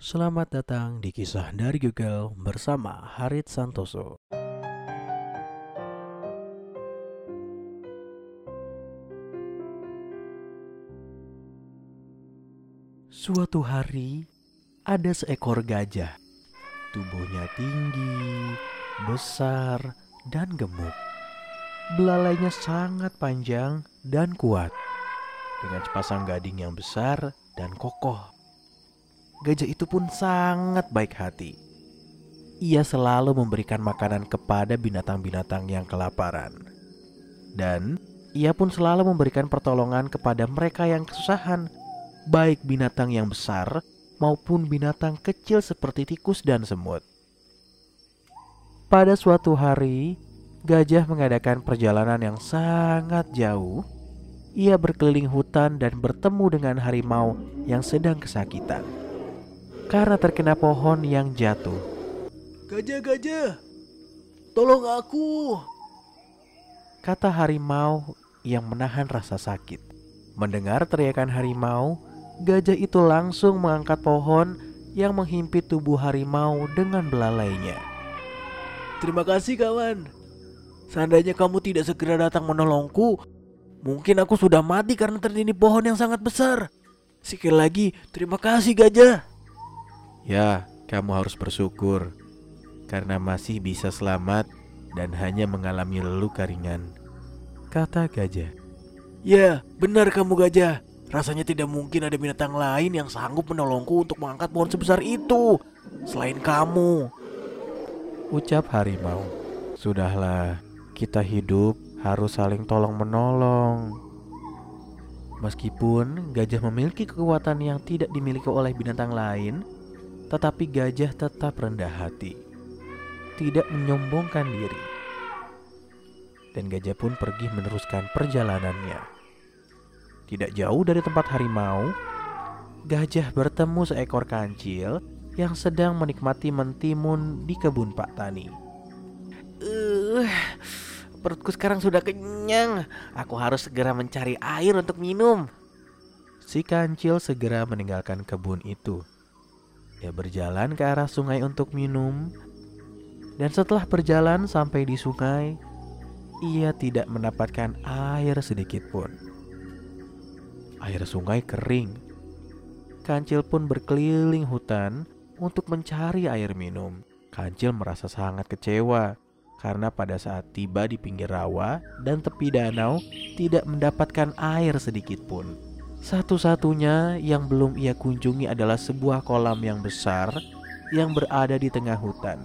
Selamat datang di kisah dari Google bersama Harit Santoso. Suatu hari, ada seekor gajah. Tubuhnya tinggi, besar, dan gemuk. Belalainya sangat panjang dan kuat. Dengan sepasang gading yang besar dan kokoh. Gajah itu pun sangat baik hati. Ia selalu memberikan makanan kepada binatang-binatang yang kelaparan. Dan ia pun selalu memberikan pertolongan kepada mereka yang kesusahan, baik binatang yang besar maupun binatang kecil seperti tikus dan semut. Pada suatu hari, gajah mengadakan perjalanan yang sangat jauh. Ia berkeliling hutan dan bertemu dengan harimau yang sedang kesakitan karena terkena pohon yang jatuh. Gajah, gajah, tolong aku. Kata harimau yang menahan rasa sakit. Mendengar teriakan harimau, gajah itu langsung mengangkat pohon yang menghimpit tubuh harimau dengan belalainya. Terima kasih kawan. Seandainya kamu tidak segera datang menolongku, mungkin aku sudah mati karena tertindih pohon yang sangat besar. Sekali lagi, terima kasih gajah. Ya, kamu harus bersyukur karena masih bisa selamat dan hanya mengalami luka ringan. Kata gajah. Ya, benar kamu gajah. Rasanya tidak mungkin ada binatang lain yang sanggup menolongku untuk mengangkat pohon sebesar itu selain kamu. Ucap harimau. Sudahlah, kita hidup harus saling tolong menolong. Meskipun gajah memiliki kekuatan yang tidak dimiliki oleh binatang lain, tetapi gajah tetap rendah hati, tidak menyombongkan diri. Dan gajah pun pergi meneruskan perjalanannya. Tidak jauh dari tempat harimau, gajah bertemu seekor kancil yang sedang menikmati mentimun di kebun Pak Tani. Uh, perutku sekarang sudah kenyang. Aku harus segera mencari air untuk minum. Si kancil segera meninggalkan kebun itu. Ia berjalan ke arah sungai untuk minum, dan setelah berjalan sampai di sungai, ia tidak mendapatkan air sedikit pun. Air sungai kering. Kancil pun berkeliling hutan untuk mencari air minum. Kancil merasa sangat kecewa karena pada saat tiba di pinggir rawa dan tepi danau tidak mendapatkan air sedikit pun. Satu-satunya yang belum ia kunjungi adalah sebuah kolam yang besar yang berada di tengah hutan.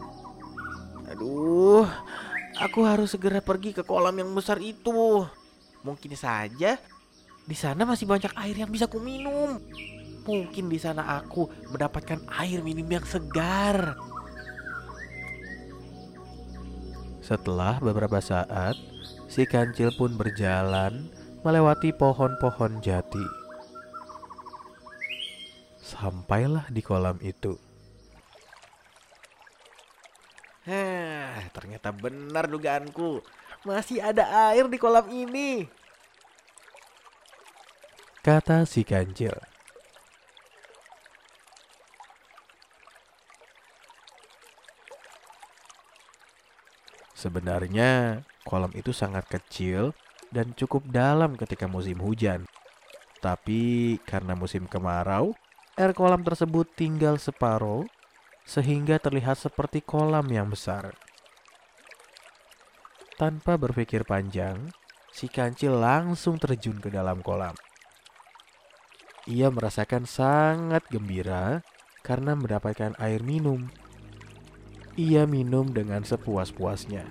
Aduh, aku harus segera pergi ke kolam yang besar itu. Mungkin saja di sana masih banyak air yang bisa kuminum. Mungkin di sana aku mendapatkan air minum yang segar. Setelah beberapa saat, si kancil pun berjalan melewati pohon-pohon jati. Sampailah di kolam itu. Hah, ternyata benar dugaanku. Masih ada air di kolam ini. Kata si kancil. Sebenarnya kolam itu sangat kecil dan cukup dalam ketika musim hujan. Tapi karena musim kemarau, air kolam tersebut tinggal separuh sehingga terlihat seperti kolam yang besar. Tanpa berpikir panjang, si kancil langsung terjun ke dalam kolam. Ia merasakan sangat gembira karena mendapatkan air minum. Ia minum dengan sepuas-puasnya.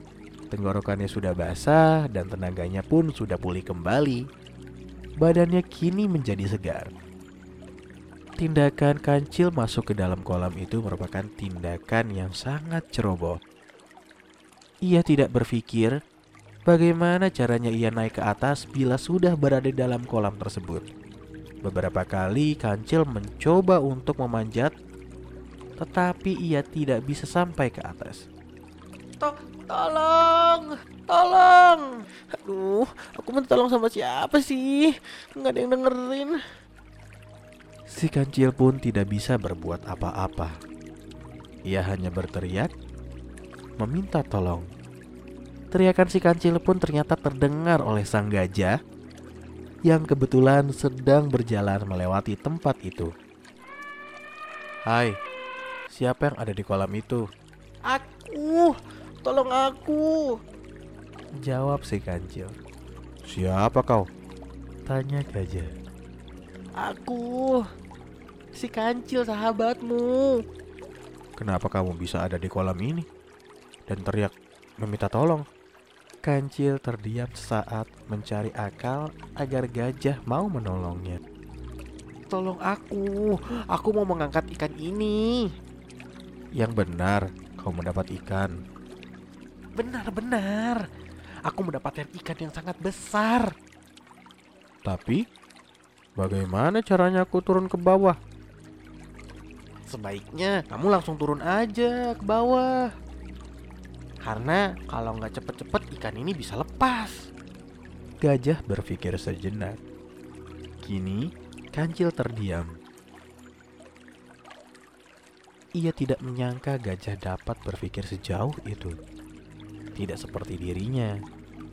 Tenggorokannya sudah basah dan tenaganya pun sudah pulih kembali. Badannya kini menjadi segar. Tindakan kancil masuk ke dalam kolam itu merupakan tindakan yang sangat ceroboh. Ia tidak berpikir bagaimana caranya ia naik ke atas bila sudah berada di dalam kolam tersebut. Beberapa kali kancil mencoba untuk memanjat, tetapi ia tidak bisa sampai ke atas. To tolong, tolong. Aduh, aku minta tolong sama siapa sih? Nggak ada yang dengerin. Si kancil pun tidak bisa berbuat apa-apa. Ia hanya berteriak, meminta tolong. Teriakan si kancil pun ternyata terdengar oleh sang gajah yang kebetulan sedang berjalan melewati tempat itu. Hai, siapa yang ada di kolam itu? Aku, tolong aku. Jawab si kancil. Siapa kau? Tanya gajah. Aku, si kancil sahabatmu. Kenapa kamu bisa ada di kolam ini? Dan teriak meminta tolong. Kancil terdiam sesaat mencari akal agar gajah mau menolongnya. Tolong aku, aku mau mengangkat ikan ini. Yang benar, kau mendapat ikan. Benar-benar, aku mendapatkan ikan yang sangat besar. Tapi, bagaimana caranya aku turun ke bawah? Sebaiknya kamu langsung turun aja ke bawah. Karena kalau nggak cepet-cepet ikan ini bisa lepas. Gajah berpikir sejenak. Kini, kancil terdiam. Ia tidak menyangka gajah dapat berpikir sejauh itu. Tidak seperti dirinya,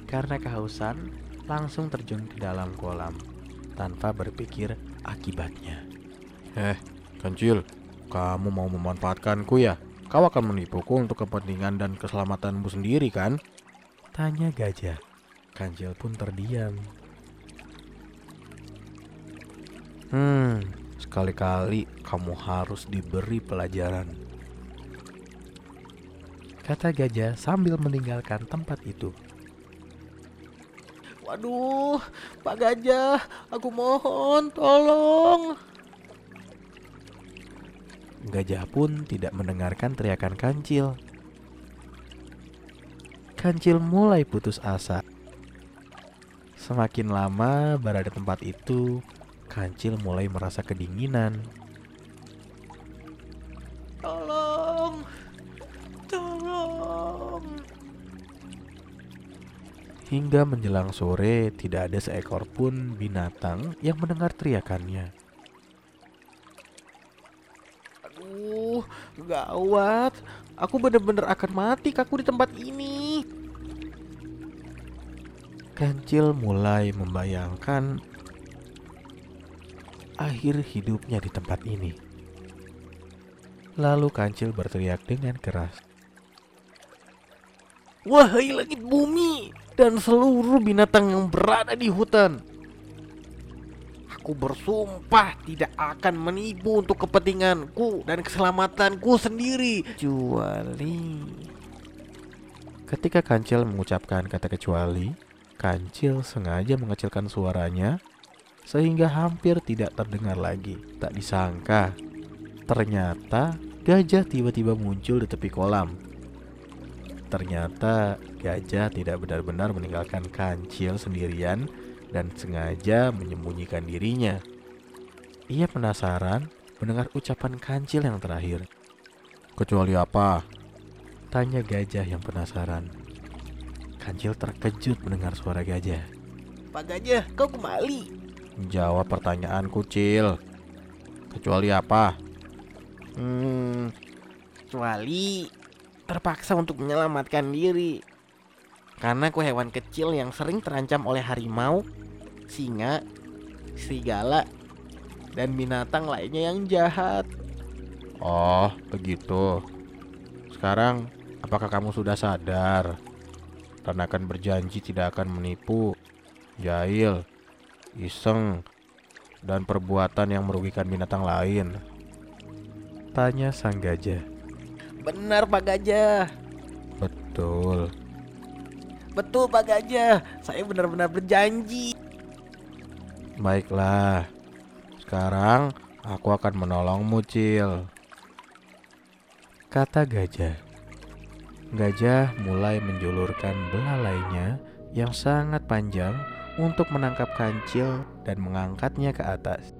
karena kehausan langsung terjun ke dalam kolam tanpa berpikir akibatnya. Eh, kancil, kamu mau memanfaatkanku ya? Kau akan menipuku untuk kepentingan dan keselamatanmu sendiri kan? Tanya gajah. Kancil pun terdiam. Hmm, sekali-kali kamu harus diberi pelajaran. Kata gajah sambil meninggalkan tempat itu. Waduh, Pak Gajah, aku mohon tolong. Gajah pun tidak mendengarkan teriakan kancil. Kancil mulai putus asa. Semakin lama berada di tempat itu, Kancil mulai merasa kedinginan. Tolong, tolong. Hingga menjelang sore, tidak ada seekor pun binatang yang mendengar teriakannya. Aduh, gawat. Aku bener-bener akan mati kaku di tempat ini. Kancil mulai membayangkan akhir hidupnya di tempat ini. Lalu Kancil berteriak dengan keras. Wahai langit bumi dan seluruh binatang yang berada di hutan. Aku bersumpah tidak akan menipu untuk kepentinganku dan keselamatanku sendiri. Kecuali Ketika Kancil mengucapkan kata kecuali, Kancil sengaja mengecilkan suaranya sehingga hampir tidak terdengar lagi. Tak disangka, ternyata gajah tiba-tiba muncul di tepi kolam. Ternyata gajah tidak benar-benar meninggalkan kancil sendirian dan sengaja menyembunyikan dirinya. Ia penasaran mendengar ucapan kancil yang terakhir. Kecuali apa? Tanya gajah yang penasaran. Kancil terkejut mendengar suara gajah. Pak Gajah, kau kembali. Jawab pertanyaan kucil. Kecuali apa? Hmm, kecuali terpaksa untuk menyelamatkan diri. Karena aku hewan kecil yang sering terancam oleh harimau, singa, serigala, dan binatang lainnya yang jahat. Oh, begitu. Sekarang, apakah kamu sudah sadar? Dan akan berjanji tidak akan menipu, jahil, iseng, dan perbuatan yang merugikan binatang lain? Tanya sang gajah. Benar Pak Gajah. Betul. Betul Pak Gajah. Saya benar-benar berjanji. Baiklah. Sekarang aku akan menolongmu, Cil. Kata gajah. Gajah mulai menjulurkan belalainya yang sangat panjang untuk menangkap kancil dan mengangkatnya ke atas.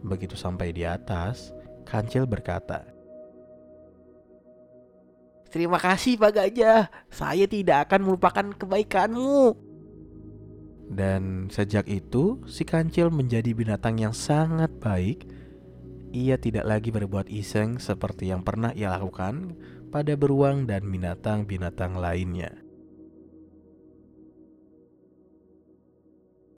Begitu sampai di atas, kancil berkata, Terima kasih Pak Gajah. Saya tidak akan melupakan kebaikanmu. Dan sejak itu, si kancil menjadi binatang yang sangat baik. Ia tidak lagi berbuat iseng seperti yang pernah ia lakukan pada beruang dan binatang-binatang lainnya.